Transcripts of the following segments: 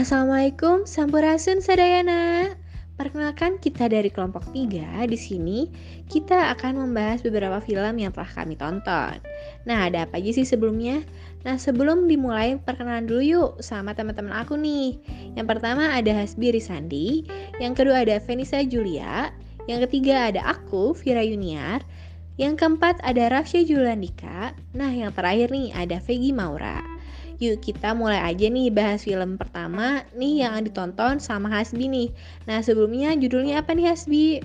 Assalamualaikum, Sampurasun Sadayana. Perkenalkan kita dari kelompok 3. Di sini kita akan membahas beberapa film yang telah kami tonton. Nah, ada apa aja sih sebelumnya? Nah, sebelum dimulai perkenalan dulu yuk sama teman-teman aku nih. Yang pertama ada Hasbi Risandi, yang kedua ada Venisa Julia, yang ketiga ada aku, Vira Yuniar, yang keempat ada Rafsya Julandika, nah yang terakhir nih ada Vegi Maura. Yuk kita mulai aja nih bahas film pertama nih yang ditonton sama Hasbi nih. Nah sebelumnya judulnya apa nih Hasbi?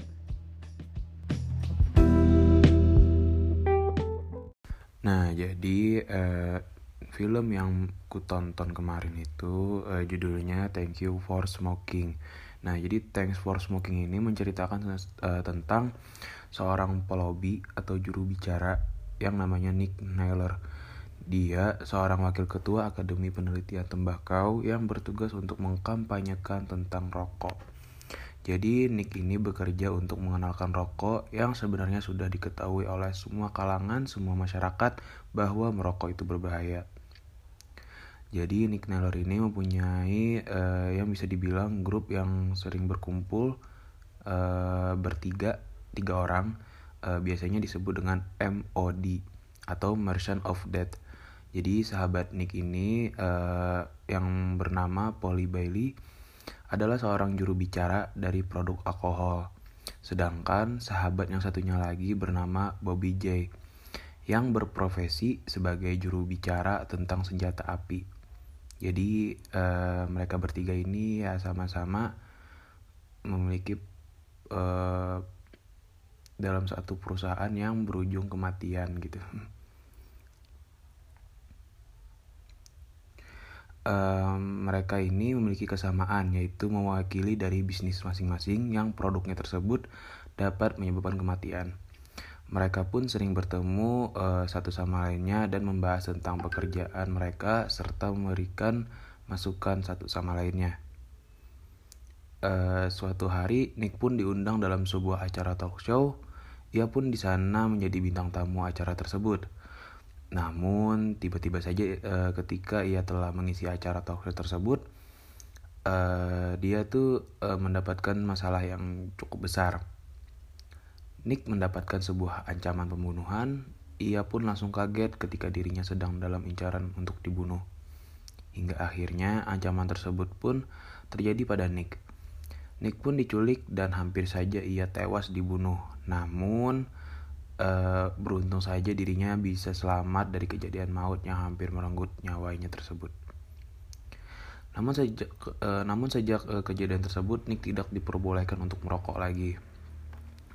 Nah jadi uh, film yang ku tonton kemarin itu uh, judulnya Thank You for Smoking. Nah jadi Thanks for Smoking ini menceritakan uh, tentang seorang pelobi atau juru bicara yang namanya Nick Naylor dia seorang wakil ketua Akademi Penelitian Tembakau yang bertugas untuk mengkampanyekan tentang rokok. Jadi Nick ini bekerja untuk mengenalkan rokok yang sebenarnya sudah diketahui oleh semua kalangan, semua masyarakat bahwa merokok itu berbahaya. Jadi Nick Naylor ini mempunyai uh, yang bisa dibilang grup yang sering berkumpul uh, bertiga, tiga orang, uh, biasanya disebut dengan MOD atau Merchant of Death jadi sahabat Nick ini uh, yang bernama Polly Bailey adalah seorang juru bicara dari produk alkohol. Sedangkan sahabat yang satunya lagi bernama Bobby J yang berprofesi sebagai juru bicara tentang senjata api. Jadi uh, mereka bertiga ini ya sama-sama memiliki uh, dalam satu perusahaan yang berujung kematian gitu. um, mereka ini memiliki kesamaan yaitu mewakili dari bisnis masing-masing yang produknya tersebut dapat menyebabkan kematian. Mereka pun sering bertemu uh, satu sama lainnya dan membahas tentang pekerjaan mereka serta memberikan masukan satu sama lainnya. Uh, suatu hari Nick pun diundang dalam sebuah acara talk show. Ia pun di sana menjadi bintang tamu acara tersebut. Namun tiba-tiba saja uh, ketika ia telah mengisi acara talkshow tersebut, uh, dia tuh uh, mendapatkan masalah yang cukup besar. Nick mendapatkan sebuah ancaman pembunuhan. Ia pun langsung kaget ketika dirinya sedang dalam incaran untuk dibunuh. Hingga akhirnya ancaman tersebut pun terjadi pada Nick. Nick pun diculik dan hampir saja ia tewas dibunuh. Namun, uh, beruntung saja dirinya bisa selamat dari kejadian maut yang hampir merenggut nyawanya tersebut. Namun sejak uh, namun sejak uh, kejadian tersebut Nick tidak diperbolehkan untuk merokok lagi.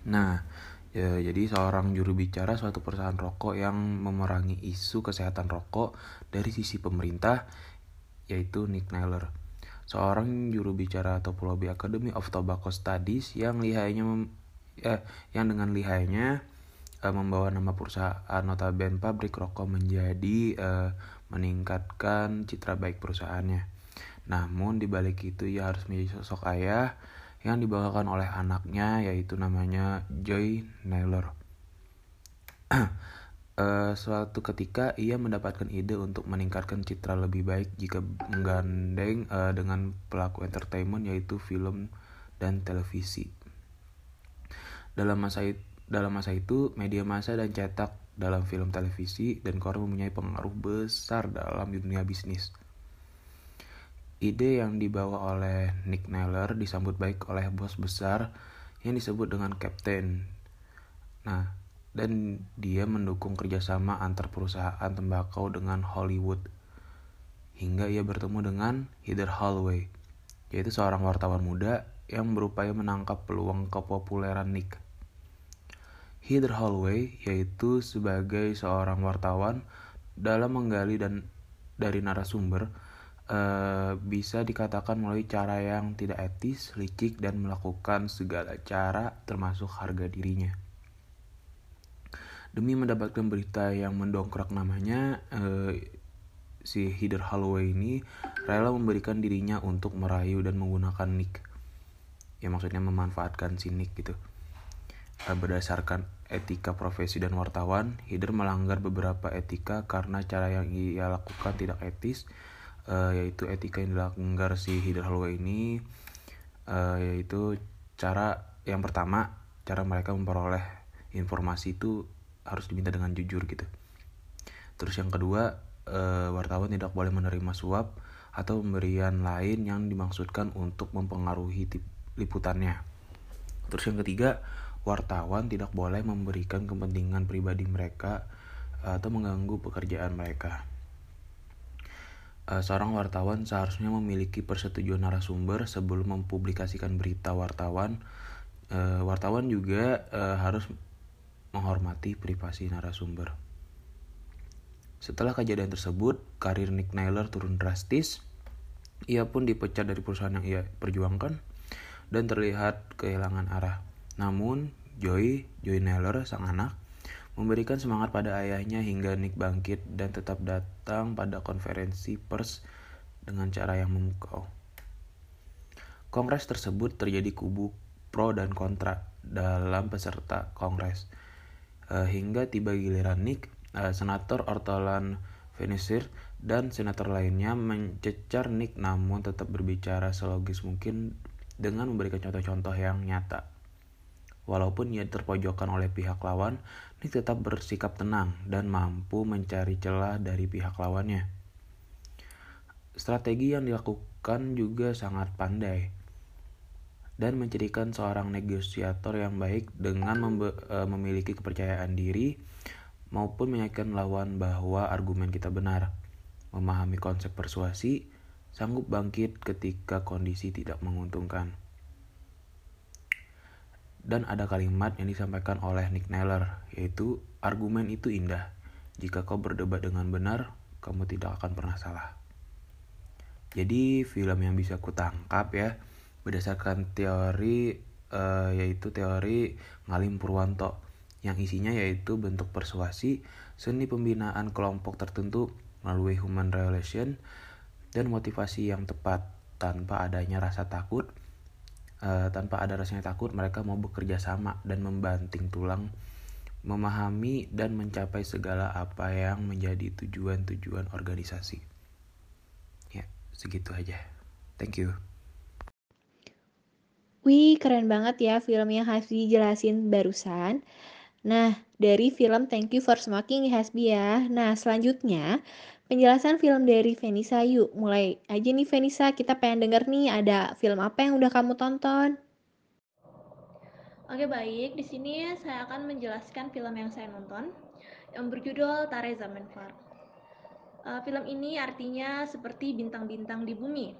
Nah, ya, jadi seorang juru bicara suatu perusahaan rokok yang memerangi isu kesehatan rokok dari sisi pemerintah yaitu Nick Naylor. Seorang juru bicara atau Lobby Academy of Tobacco Studies yang lihainya eh, yang dengan lihainya uh, membawa nama perusahaan notabene pabrik rokok menjadi uh, meningkatkan citra baik perusahaannya. Namun di balik itu ia harus menjadi sosok ayah yang dibawakan oleh anaknya yaitu namanya Joy Naylor. uh, suatu ketika ia mendapatkan ide untuk meningkatkan citra lebih baik jika menggandeng uh, dengan pelaku entertainment yaitu film dan televisi. Dalam masa itu dalam masa itu, media massa dan cetak dalam film televisi dan koran mempunyai pengaruh besar dalam dunia bisnis. Ide yang dibawa oleh Nick Naylor disambut baik oleh bos besar yang disebut dengan Captain. Nah, dan dia mendukung kerjasama antar perusahaan tembakau dengan Hollywood. Hingga ia bertemu dengan Heather Holloway, yaitu seorang wartawan muda yang berupaya menangkap peluang kepopuleran Nick. Heather Holloway yaitu sebagai seorang wartawan dalam menggali dan dari narasumber uh, bisa dikatakan melalui cara yang tidak etis, licik dan melakukan segala cara termasuk harga dirinya. Demi mendapatkan berita yang mendongkrak namanya, uh, si Heather Holloway ini rela memberikan dirinya untuk merayu dan menggunakan nick. Ya maksudnya memanfaatkan si nick gitu. Eh, berdasarkan etika profesi dan wartawan, Hider melanggar beberapa etika karena cara yang ia lakukan tidak etis. uh, yaitu etika yang dilanggar si Hidar Halwa ini uh, yaitu cara yang pertama cara mereka memperoleh informasi itu harus diminta dengan jujur gitu terus yang kedua uh, wartawan tidak boleh menerima suap atau pemberian lain yang dimaksudkan untuk mempengaruhi liputannya terus yang ketiga wartawan tidak boleh memberikan kepentingan pribadi mereka atau mengganggu pekerjaan mereka uh, seorang wartawan seharusnya memiliki persetujuan narasumber sebelum mempublikasikan berita wartawan. Uh, wartawan juga harus menghormati privasi narasumber. Setelah kejadian tersebut, karir Nick Naylor turun drastis. Ia pun dipecat dari perusahaan yang ia perjuangkan dan terlihat kehilangan arah. Namun, Joy, Joy Naylor, sang anak, memberikan semangat pada ayahnya hingga Nick bangkit dan tetap datang pada konferensi pers dengan cara yang memukau. Kongres tersebut terjadi kubu pro dan kontra dalam peserta kongres. Uh, hingga tiba giliran Nick, uh, senator Ortolan Venisir dan senator lainnya mencecar Nick namun tetap berbicara selogis mungkin dengan memberikan contoh-contoh yang nyata. Walaupun ia terpojokkan oleh pihak lawan, Nick tetap bersikap tenang dan mampu mencari celah dari pihak lawannya. Strategi yang dilakukan juga sangat pandai dan menjadikan seorang negosiator yang baik dengan e, memiliki kepercayaan diri maupun meyakinkan lawan bahwa argumen kita benar. Memahami konsep persuasi, sanggup bangkit ketika kondisi tidak menguntungkan. Dan ada kalimat yang disampaikan oleh Nick Naylor, yaitu argumen itu indah. Jika kau berdebat dengan benar, kamu tidak akan pernah salah. Jadi film yang bisa kutangkap ya berdasarkan teori uh, yaitu teori Ngalim Purwanto yang isinya yaitu bentuk persuasi, seni pembinaan kelompok tertentu melalui human relation dan motivasi yang tepat tanpa adanya rasa takut uh, tanpa ada rasanya takut mereka mau bekerja sama dan membanting tulang memahami dan mencapai segala apa yang menjadi tujuan-tujuan organisasi ya segitu aja thank you Wih, keren banget ya film yang Hasbi jelasin barusan. Nah, dari film Thank You for Smoking Hasbi ya. Nah, selanjutnya penjelasan film dari Venisa yuk. Mulai aja nih Venisa, kita pengen denger nih ada film apa yang udah kamu tonton. Oke baik, di sini saya akan menjelaskan film yang saya nonton yang berjudul Tare Zamenhof. Uh, film ini artinya seperti bintang-bintang di bumi.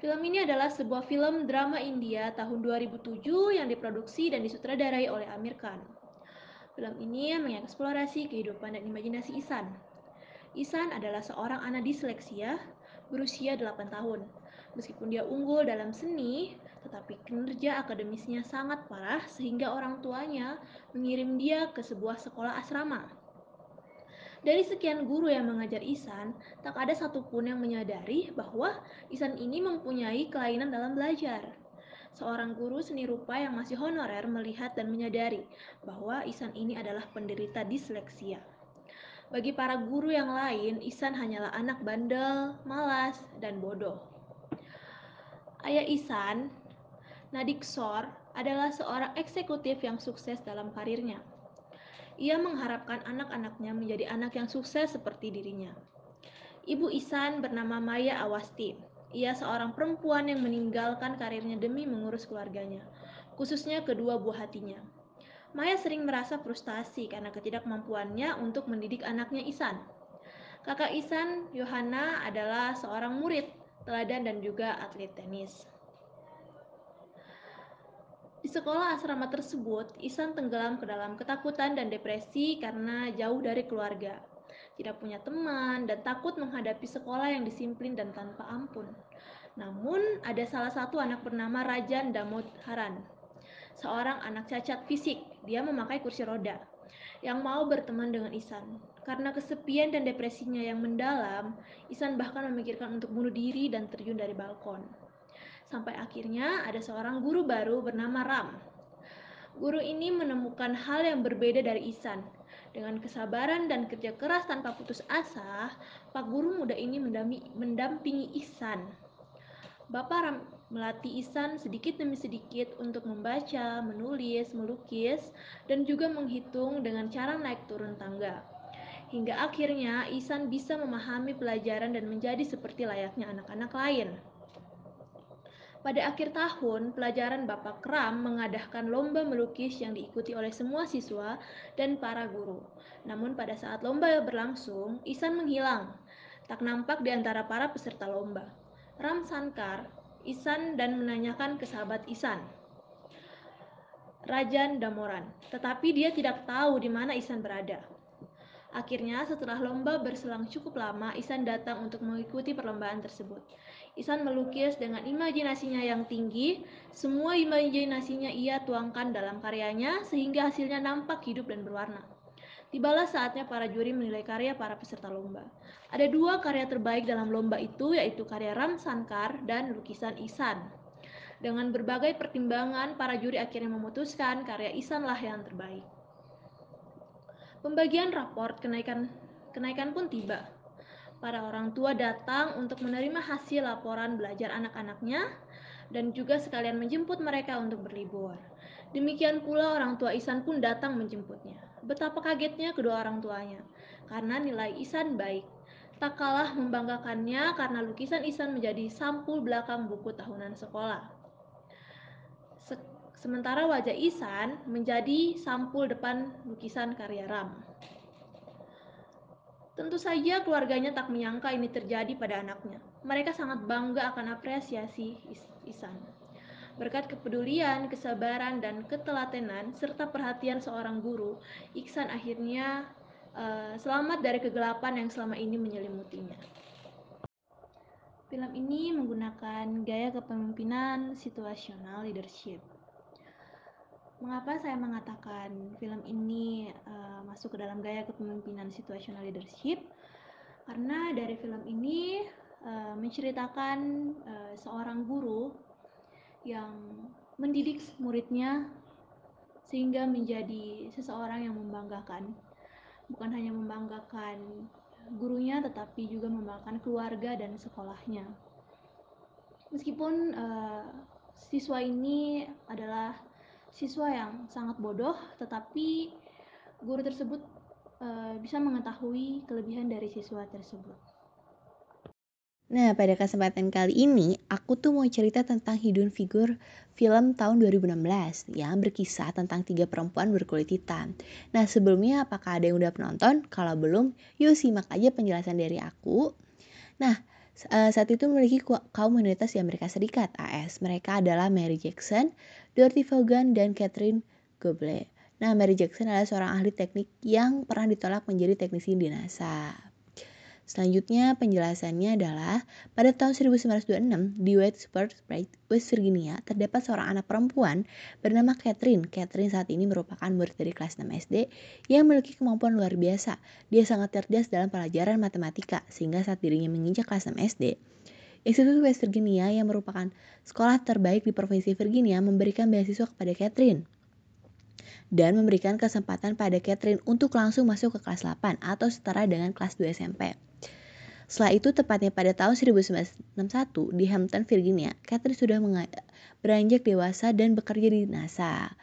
Film ini adalah sebuah film drama India tahun 2007 yang diproduksi dan disutradarai oleh Amir Khan. Film ini mengeksplorasi kehidupan dan imajinasi Isan, Isan adalah seorang anak disleksia berusia 8 tahun. Meskipun dia unggul dalam seni, tetapi kinerja akademisnya sangat parah sehingga orang tuanya mengirim dia ke sebuah sekolah asrama. Dari sekian guru yang mengajar Isan, tak ada satupun yang menyadari bahwa Isan ini mempunyai kelainan dalam belajar. Seorang guru seni rupa yang masih honorer melihat dan menyadari bahwa Isan ini adalah penderita disleksia. Bagi para guru yang lain, Isan hanyalah anak bandel, malas, dan bodoh. Ayah Isan, Nadik Sor, adalah seorang eksekutif yang sukses dalam karirnya. Ia mengharapkan anak-anaknya menjadi anak yang sukses seperti dirinya. Ibu Isan bernama Maya Awasti. Ia seorang perempuan yang meninggalkan karirnya demi mengurus keluarganya, khususnya kedua buah hatinya. Maya sering merasa frustasi karena ketidakmampuannya untuk mendidik anaknya Isan. Kakak Isan, Yohana, adalah seorang murid, teladan dan juga atlet tenis. Di sekolah asrama tersebut, Isan tenggelam ke dalam ketakutan dan depresi karena jauh dari keluarga, tidak punya teman, dan takut menghadapi sekolah yang disiplin dan tanpa ampun. Namun, ada salah satu anak bernama Rajan Damod Haran seorang anak cacat fisik. Dia memakai kursi roda yang mau berteman dengan Isan. Karena kesepian dan depresinya yang mendalam, Isan bahkan memikirkan untuk bunuh diri dan terjun dari balkon. Sampai akhirnya ada seorang guru baru bernama Ram. Guru ini menemukan hal yang berbeda dari Isan. Dengan kesabaran dan kerja keras tanpa putus asa, Pak Guru muda ini mendampingi Ihsan. Bapak Ram melatih Ihsan sedikit demi sedikit untuk membaca, menulis, melukis, dan juga menghitung dengan cara naik turun tangga. Hingga akhirnya Ihsan bisa memahami pelajaran dan menjadi seperti layaknya anak-anak lain. Pada akhir tahun, pelajaran Bapak Kram mengadakan lomba melukis yang diikuti oleh semua siswa dan para guru. Namun pada saat lomba berlangsung, Isan menghilang. Tak nampak di antara para peserta lomba. Ram Sankar, Isan dan menanyakan ke sahabat Isan, Rajan Damoran. Tetapi dia tidak tahu di mana Isan berada. Akhirnya setelah lomba berselang cukup lama, Isan datang untuk mengikuti perlombaan tersebut. Isan melukis dengan imajinasinya yang tinggi, semua imajinasinya ia tuangkan dalam karyanya sehingga hasilnya nampak hidup dan berwarna. Tibalah saatnya para juri menilai karya para peserta lomba. Ada dua karya terbaik dalam lomba itu yaitu karya Ram Sankar dan lukisan Isan. Dengan berbagai pertimbangan, para juri akhirnya memutuskan karya Isanlah yang terbaik. Pembagian raport kenaikan kenaikan pun tiba. Para orang tua datang untuk menerima hasil laporan belajar anak-anaknya dan juga sekalian menjemput mereka untuk berlibur. Demikian pula orang tua Isan pun datang menjemputnya. Betapa kagetnya kedua orang tuanya karena nilai Isan baik. Tak kalah membanggakannya karena lukisan Isan menjadi sampul belakang buku tahunan sekolah. Sementara wajah Isan menjadi sampul depan lukisan karya Ram. Tentu saja keluarganya tak menyangka ini terjadi pada anaknya. Mereka sangat bangga akan apresiasi Isan. Berkat kepedulian, kesabaran, dan ketelatenan, serta perhatian seorang guru, Iksan akhirnya uh, selamat dari kegelapan yang selama ini menyelimutinya. Film ini menggunakan gaya kepemimpinan situasional leadership Mengapa saya mengatakan film ini uh, masuk ke dalam gaya kepemimpinan situational leadership? Karena dari film ini uh, menceritakan uh, seorang guru yang mendidik muridnya sehingga menjadi seseorang yang membanggakan. Bukan hanya membanggakan gurunya tetapi juga membanggakan keluarga dan sekolahnya. Meskipun uh, siswa ini adalah siswa yang sangat bodoh, tetapi guru tersebut e, bisa mengetahui kelebihan dari siswa tersebut. Nah, pada kesempatan kali ini, aku tuh mau cerita tentang hidden figure film tahun 2016 yang berkisah tentang tiga perempuan berkulit hitam. Nah, sebelumnya apakah ada yang udah penonton? Kalau belum, yuk simak aja penjelasan dari aku. Nah, Eh, saat itu memiliki kaum minoritas di Amerika Serikat, AS. Mereka adalah Mary Jackson, Dorothy Vaughan, dan Catherine Goble. Nah, Mary Jackson adalah seorang ahli teknik yang pernah ditolak menjadi teknisi di NASA. Selanjutnya penjelasannya adalah pada tahun 1926 di Whitesburg, West Virginia terdapat seorang anak perempuan bernama Catherine. Catherine saat ini merupakan murid dari kelas 6 SD yang memiliki kemampuan luar biasa. Dia sangat cerdas dalam pelajaran matematika sehingga saat dirinya menginjak kelas 6 SD, Institut West Virginia yang merupakan sekolah terbaik di Provinsi Virginia memberikan beasiswa kepada Catherine dan memberikan kesempatan pada Catherine untuk langsung masuk ke kelas 8 atau setara dengan kelas 2 SMP. Setelah itu, tepatnya pada tahun 1961 di Hampton, Virginia, Catherine sudah beranjak dewasa dan bekerja di NASA.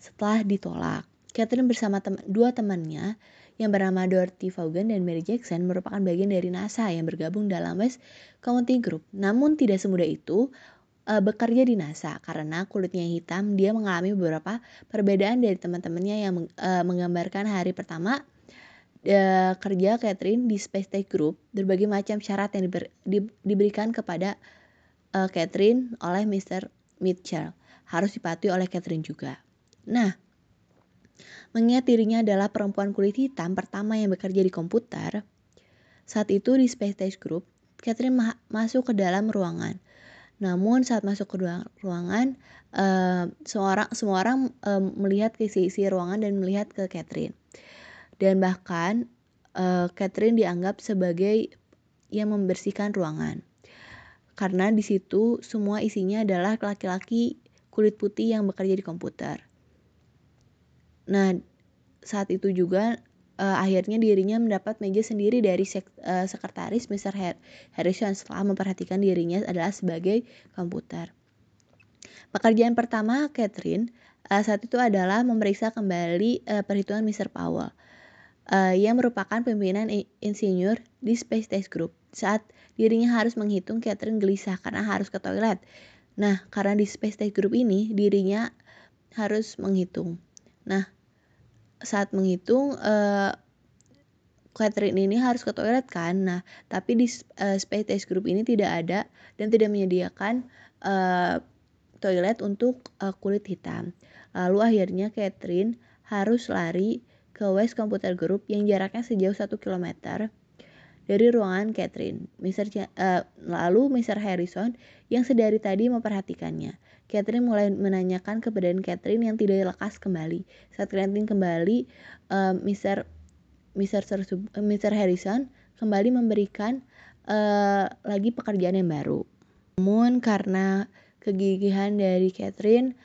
Setelah ditolak, Catherine bersama tem dua temannya yang bernama Dorothy Vaughan dan Mary Jackson merupakan bagian dari NASA yang bergabung dalam West County Group. Namun tidak semudah itu uh, bekerja di NASA karena kulitnya hitam. Dia mengalami beberapa perbedaan dari teman-temannya yang uh, menggambarkan hari pertama uh, kerja Catherine di Space Tech Group, berbagai macam syarat yang diber, di, diberikan kepada uh, Catherine oleh Mr. Mitchell harus dipatuhi oleh Catherine juga. Nah, mengingat dirinya adalah perempuan kulit hitam pertama yang bekerja di komputer, saat itu di Space Tech Group, Catherine ma masuk ke dalam ruangan. Namun saat masuk ke ruangan, uh, semua orang semua orang uh, melihat ke isi-isi ruangan dan melihat ke Catherine dan bahkan uh, Catherine dianggap sebagai yang membersihkan ruangan. Karena di situ semua isinya adalah laki-laki kulit putih yang bekerja di komputer. Nah, saat itu juga uh, akhirnya dirinya mendapat meja sendiri dari sek, uh, sekretaris Mr. Harrison setelah memperhatikan dirinya adalah sebagai komputer. Pekerjaan pertama Catherine uh, saat itu adalah memeriksa kembali uh, perhitungan Mr. Powell uh, yang merupakan pimpinan insinyur di Space Test Group. Saat dirinya harus menghitung, Catherine gelisah karena harus ke toilet. Nah, karena di Space Test Group ini dirinya harus menghitung. Nah, saat menghitung uh, Catherine ini harus ke toilet kan. Nah, tapi di uh, Space Test Group ini tidak ada dan tidak menyediakan uh, toilet untuk uh, kulit hitam. Lalu akhirnya Catherine harus lari ke West Computer Group yang jaraknya sejauh 1 km dari ruangan Catherine. Mr. uh, lalu Mr. Harrison yang sedari tadi memperhatikannya. Catherine mulai menanyakan keberadaan Catherine yang tidak lekas kembali. Saat Catherine kembali, uh, Mr. Mr. Mr. Harrison kembali memberikan uh, lagi pekerjaan yang baru. Namun karena kegigihan dari Catherine,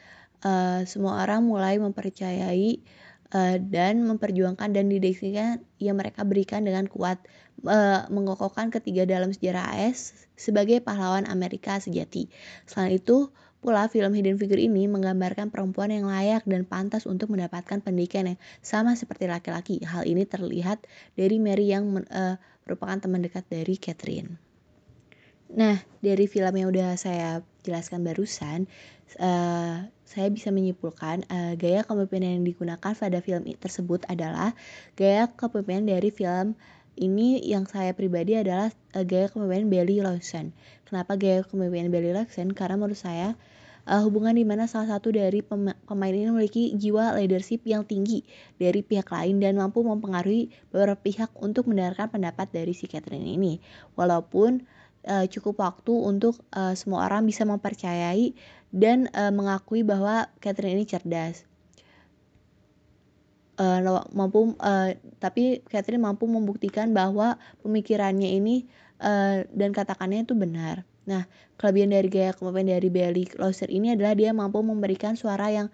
uh, semua orang mulai mempercayai uh, dan memperjuangkan dan dideskripsikan yang mereka berikan dengan kuat uh, mengokohkan ketiga dalam sejarah AS sebagai pahlawan Amerika sejati. Selain itu, Pula film Hidden Figure ini menggambarkan perempuan yang layak dan pantas untuk mendapatkan pendidikan yang sama seperti laki-laki. Hal ini terlihat dari Mary yang uh, merupakan teman dekat dari Catherine. Nah, dari film yang udah saya jelaskan barusan, uh, saya bisa menyimpulkan uh, gaya kepemimpinan yang digunakan pada film tersebut adalah gaya kepemimpinan dari film ini yang saya pribadi adalah uh, gaya kepemimpinan Belly Lawson. Kenapa gaya kepemimpinan Belly Lawson? Karena menurut saya uh, hubungan di mana salah satu dari pemain ini memiliki jiwa leadership yang tinggi dari pihak lain dan mampu mempengaruhi beberapa pihak untuk mendengarkan pendapat dari si Catherine ini. Walaupun uh, cukup waktu untuk uh, semua orang bisa mempercayai dan uh, mengakui bahwa Catherine ini cerdas uh, mampu uh, tapi Catherine mampu membuktikan bahwa pemikirannya ini uh, dan katakannya itu benar. Nah, kelebihan dari gaya kepemimpinan dari Bailey Closer ini adalah dia mampu memberikan suara yang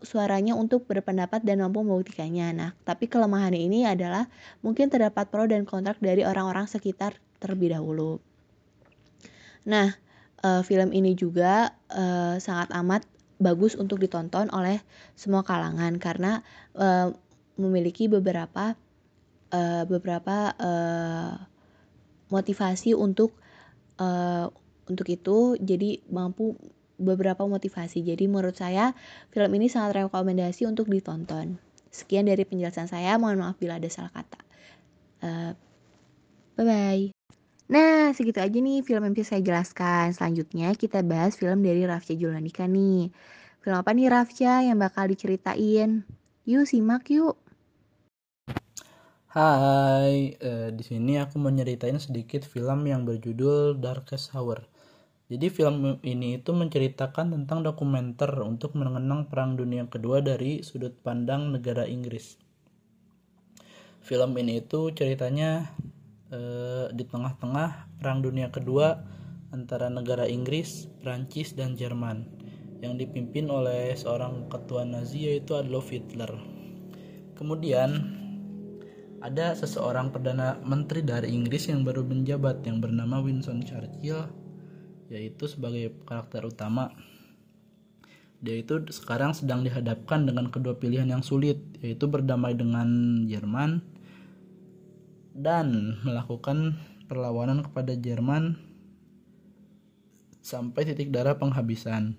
suaranya untuk berpendapat dan mampu membuktikannya. Nah, tapi kelemahannya ini adalah mungkin terdapat pro dan kontrak dari orang-orang sekitar terlebih dahulu. Nah, uh, film ini juga uh, sangat amat bagus untuk ditonton oleh semua kalangan karena uh, memiliki beberapa uh, beberapa uh, motivasi untuk uh, untuk itu jadi mampu beberapa motivasi. Jadi menurut saya film ini sangat rekomendasi untuk ditonton. Sekian dari penjelasan saya. Mohon maaf bila ada salah kata. Uh, bye bye Nah, segitu aja nih film yang bisa saya jelaskan. Selanjutnya kita bahas film dari Rafja Julanika nih. Film apa nih Rafja yang bakal diceritain? Yuk simak yuk. Hai, uh, di sini aku mau nyeritain sedikit film yang berjudul Darkest Hour. Jadi film ini itu menceritakan tentang dokumenter untuk mengenang Perang Dunia Kedua dari sudut pandang negara Inggris. Film ini itu ceritanya eh, di tengah-tengah Perang Dunia Kedua antara negara Inggris, Prancis, dan Jerman yang dipimpin oleh seorang ketua Nazi yaitu Adolf Hitler. Kemudian ada seseorang perdana menteri dari Inggris yang baru menjabat yang bernama Winston Churchill yaitu sebagai karakter utama. Dia itu sekarang sedang dihadapkan dengan kedua pilihan yang sulit yaitu berdamai dengan Jerman dan melakukan perlawanan kepada Jerman sampai titik darah penghabisan.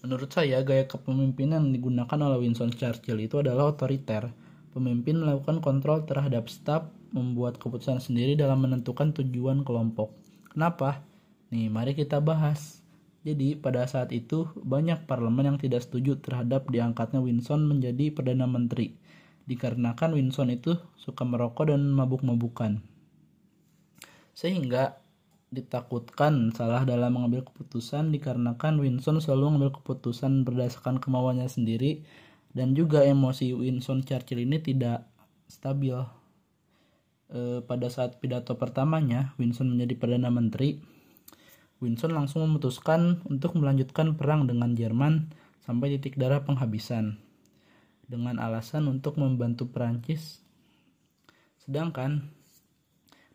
Menurut saya, gaya kepemimpinan yang digunakan oleh Winston Churchill itu adalah otoriter. Pemimpin melakukan kontrol terhadap staf, membuat keputusan sendiri dalam menentukan tujuan kelompok. Kenapa? Nih, mari kita bahas. Jadi, pada saat itu, banyak parlemen yang tidak setuju terhadap diangkatnya Winston menjadi Perdana Menteri dikarenakan Winston itu suka merokok dan mabuk-mabukan. Sehingga ditakutkan salah dalam mengambil keputusan dikarenakan Winston selalu mengambil keputusan berdasarkan kemauannya sendiri dan juga emosi Winston Churchill ini tidak stabil. E, pada saat pidato pertamanya, Winston menjadi Perdana Menteri, Winston langsung memutuskan untuk melanjutkan perang dengan Jerman sampai titik darah penghabisan. Dengan alasan untuk membantu Perancis. Sedangkan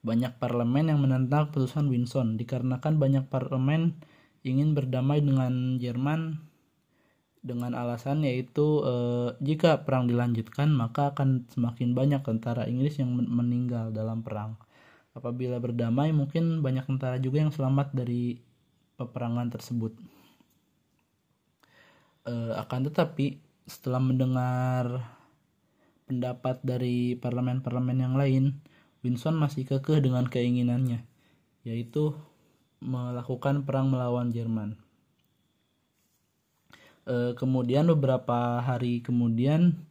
banyak parlemen yang menentang keputusan Winson dikarenakan banyak parlemen ingin berdamai dengan Jerman dengan alasan yaitu eh, jika perang dilanjutkan maka akan semakin banyak tentara Inggris yang meninggal dalam perang. Apabila berdamai mungkin banyak tentara juga yang selamat dari peperangan tersebut. Eh, akan tetapi setelah mendengar pendapat dari parlemen-parlemen yang lain, Winson masih kekeh dengan keinginannya, yaitu melakukan perang melawan Jerman. E, kemudian beberapa hari kemudian,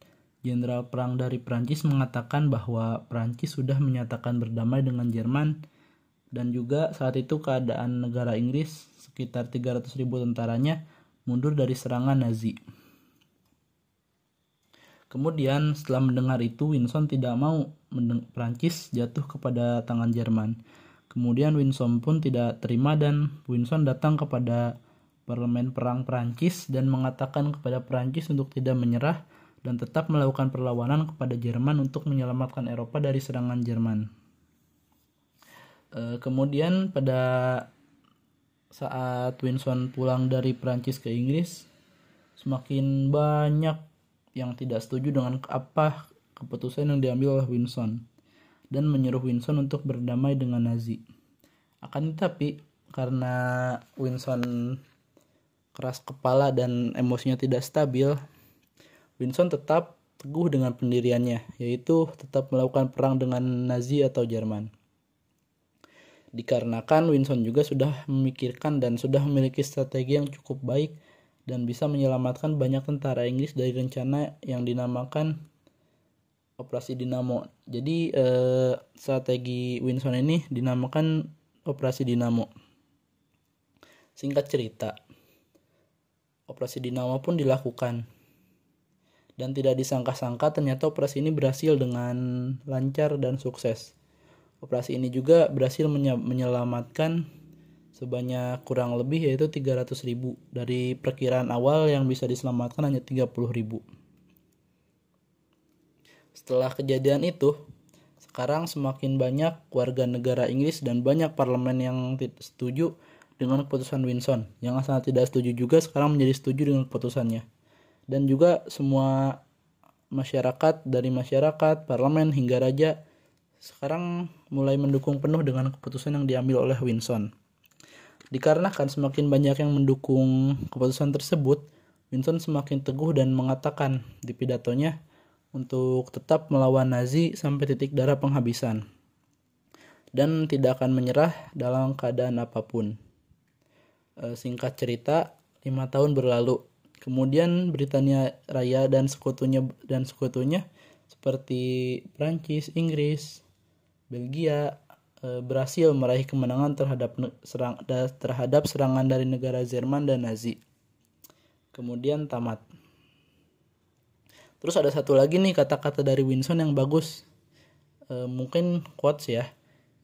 Jenderal Perang dari Prancis mengatakan bahwa Prancis sudah menyatakan berdamai dengan Jerman dan juga saat itu keadaan negara Inggris sekitar 300 ribu tentaranya mundur dari serangan Nazi. Kemudian setelah mendengar itu Winson tidak mau Prancis jatuh kepada tangan Jerman. Kemudian Winson pun tidak terima dan Winson datang kepada parlemen perang Prancis dan mengatakan kepada Prancis untuk tidak menyerah dan tetap melakukan perlawanan kepada Jerman untuk menyelamatkan Eropa dari serangan Jerman. E, kemudian pada saat Winson pulang dari Prancis ke Inggris, semakin banyak yang tidak setuju dengan apa keputusan yang diambil oleh Winson dan menyuruh Winson untuk berdamai dengan Nazi. Akan tetapi karena Winson keras kepala dan emosinya tidak stabil, Winson tetap teguh dengan pendiriannya, yaitu tetap melakukan perang dengan Nazi atau Jerman. Dikarenakan Winson juga sudah memikirkan dan sudah memiliki strategi yang cukup baik dan bisa menyelamatkan banyak tentara Inggris dari rencana yang dinamakan Operasi Dinamo. Jadi eh, strategi Winson ini dinamakan Operasi Dinamo. Singkat cerita, Operasi Dinamo pun dilakukan. Dan tidak disangka-sangka ternyata operasi ini berhasil dengan lancar dan sukses. Operasi ini juga berhasil menyelamatkan sebanyak kurang lebih yaitu 300 ribu. Dari perkiraan awal yang bisa diselamatkan hanya 30 ribu. Setelah kejadian itu sekarang semakin banyak warga negara Inggris dan banyak parlemen yang setuju dengan keputusan Winson. Yang sangat tidak setuju juga sekarang menjadi setuju dengan keputusannya. Dan juga semua masyarakat dari masyarakat parlemen hingga raja sekarang mulai mendukung penuh dengan keputusan yang diambil oleh Winson. Dikarenakan semakin banyak yang mendukung keputusan tersebut, Winston semakin teguh dan mengatakan di pidatonya untuk tetap melawan Nazi sampai titik darah penghabisan dan tidak akan menyerah dalam keadaan apa pun. E, singkat cerita, lima tahun berlalu. Kemudian Britania Raya dan sekutunya dan sekutunya seperti Prancis, Inggris, Belgia, Eh, berhasil meraih kemenangan terhadap serang, terhadap serangan dari negara Jerman dan Nazi. Kemudian tamat. Terus ada satu lagi nih kata-kata dari Winson yang bagus. E, mungkin quotes ya,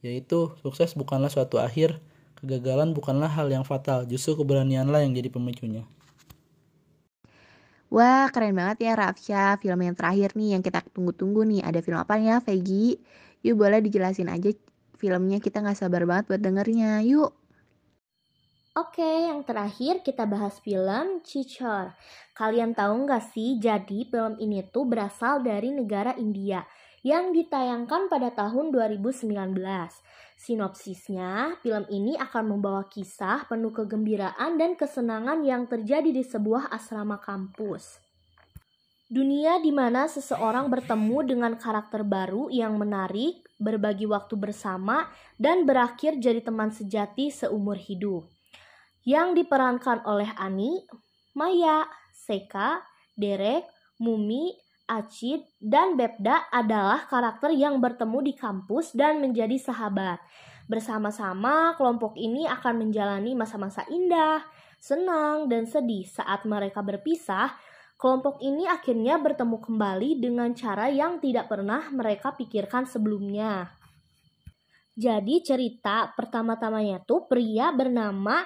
yaitu sukses bukanlah suatu akhir, kegagalan bukanlah hal yang fatal, justru keberanianlah yang jadi pemicunya. Wah, keren banget ya Rafsya. Film yang terakhir nih yang kita tunggu-tunggu nih. Ada film apa ya, Vegi? Yuk boleh dijelasin aja filmnya kita nggak sabar banget buat dengernya. Yuk! Oke, yang terakhir kita bahas film Chichor. Kalian tahu nggak sih, jadi film ini tuh berasal dari negara India yang ditayangkan pada tahun 2019. Sinopsisnya, film ini akan membawa kisah penuh kegembiraan dan kesenangan yang terjadi di sebuah asrama kampus. Dunia di mana seseorang bertemu dengan karakter baru yang menarik, berbagi waktu bersama, dan berakhir jadi teman sejati seumur hidup. Yang diperankan oleh Ani, Maya, Seka, Derek, Mumi, Acid, dan Bebda adalah karakter yang bertemu di kampus dan menjadi sahabat. Bersama-sama, kelompok ini akan menjalani masa-masa indah, senang, dan sedih saat mereka berpisah Kelompok ini akhirnya bertemu kembali dengan cara yang tidak pernah mereka pikirkan sebelumnya. Jadi cerita pertama-tamanya tuh pria bernama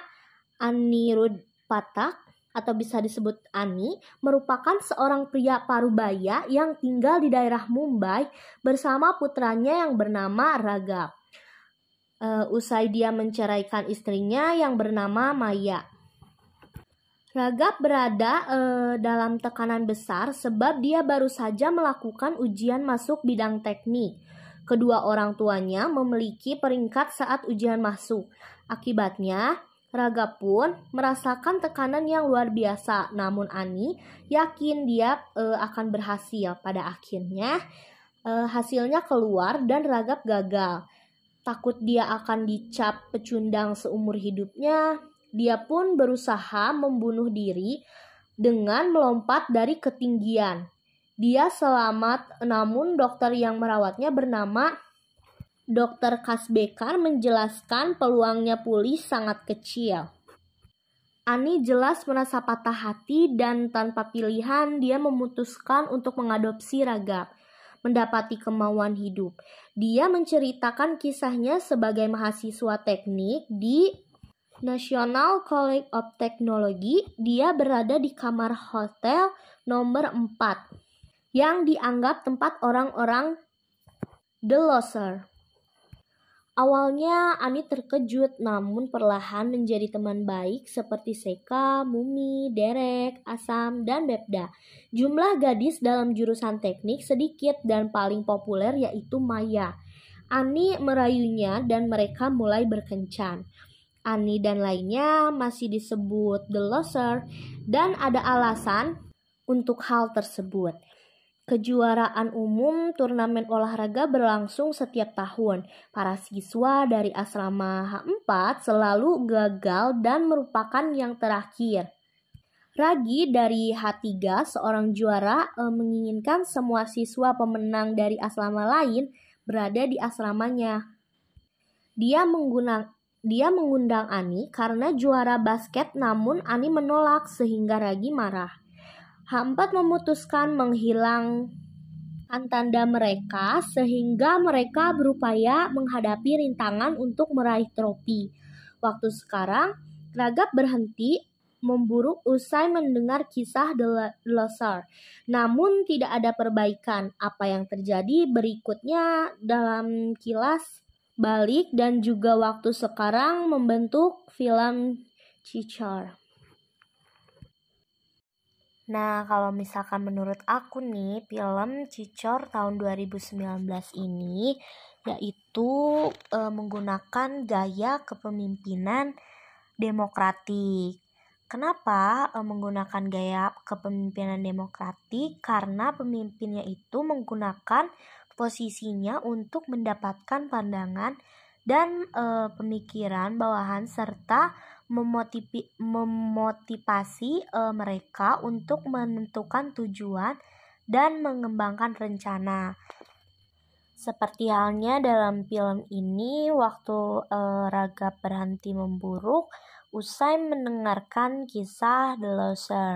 Anirud Patak atau bisa disebut Ani merupakan seorang pria parubaya yang tinggal di daerah Mumbai bersama putranya yang bernama Raghav. Uh, usai dia menceraikan istrinya yang bernama Maya. Raghav berada uh, dalam tekanan besar sebab dia baru saja melakukan ujian masuk bidang teknik. Kedua orang tuanya memiliki peringkat saat ujian masuk. Akibatnya, Raga pun merasakan tekanan yang luar biasa, namun Ani yakin dia uh, akan berhasil. Pada akhirnya, uh, hasilnya keluar dan Ragap gagal. Takut dia akan dicap pecundang seumur hidupnya, dia pun berusaha membunuh diri dengan melompat dari ketinggian. Dia selamat, namun dokter yang merawatnya bernama Dokter Kasbekar menjelaskan peluangnya pulih sangat kecil. Ani jelas merasa patah hati dan tanpa pilihan dia memutuskan untuk mengadopsi Ragab, mendapati kemauan hidup. Dia menceritakan kisahnya sebagai mahasiswa teknik di National College of Technology. Dia berada di kamar hotel nomor 4 yang dianggap tempat orang-orang The Loser. Awalnya Ani terkejut namun perlahan menjadi teman baik seperti Seka, Mumi, Derek, Asam, dan Bebda. Jumlah gadis dalam jurusan teknik sedikit dan paling populer yaitu Maya. Ani merayunya dan mereka mulai berkencan. Ani dan lainnya masih disebut The Loser dan ada alasan untuk hal tersebut. Kejuaraan umum turnamen olahraga berlangsung setiap tahun. Para siswa dari asrama H4 selalu gagal dan merupakan yang terakhir. Ragi dari H3, seorang juara, e, menginginkan semua siswa pemenang dari asrama lain berada di asramanya. Dia menggunakan dia mengundang Ani karena juara basket namun Ani menolak sehingga Ragi marah. Hampat memutuskan menghilang tanda mereka sehingga mereka berupaya menghadapi rintangan untuk meraih trofi. Waktu sekarang, Ragab berhenti memburu usai mendengar kisah The Loser. Namun tidak ada perbaikan. Apa yang terjadi berikutnya dalam kilas balik dan juga waktu sekarang membentuk film Cicar. Nah, kalau misalkan menurut aku nih, film Cicor tahun 2019 ini yaitu e, menggunakan gaya kepemimpinan demokratik. Kenapa e, menggunakan gaya kepemimpinan demokratik? Karena pemimpinnya itu menggunakan posisinya untuk mendapatkan pandangan dan e, pemikiran bawahan serta memotivi, memotivasi e, mereka untuk menentukan tujuan dan mengembangkan rencana. Seperti halnya dalam film ini, waktu e, Raga berhenti memburuk usai mendengarkan kisah The Loser.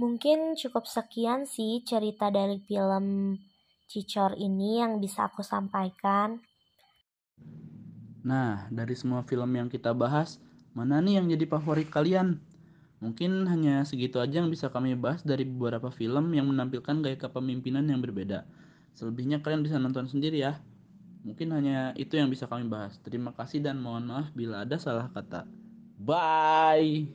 Mungkin cukup sekian sih cerita dari film Cicor ini yang bisa aku sampaikan. Nah, dari semua film yang kita bahas, Mana nih yang jadi favorit kalian? Mungkin hanya segitu aja yang bisa kami bahas dari beberapa film yang menampilkan gaya kepemimpinan yang berbeda. Selebihnya kalian bisa nonton sendiri ya. Mungkin hanya itu yang bisa kami bahas. Terima kasih dan mohon maaf bila ada salah kata. Bye.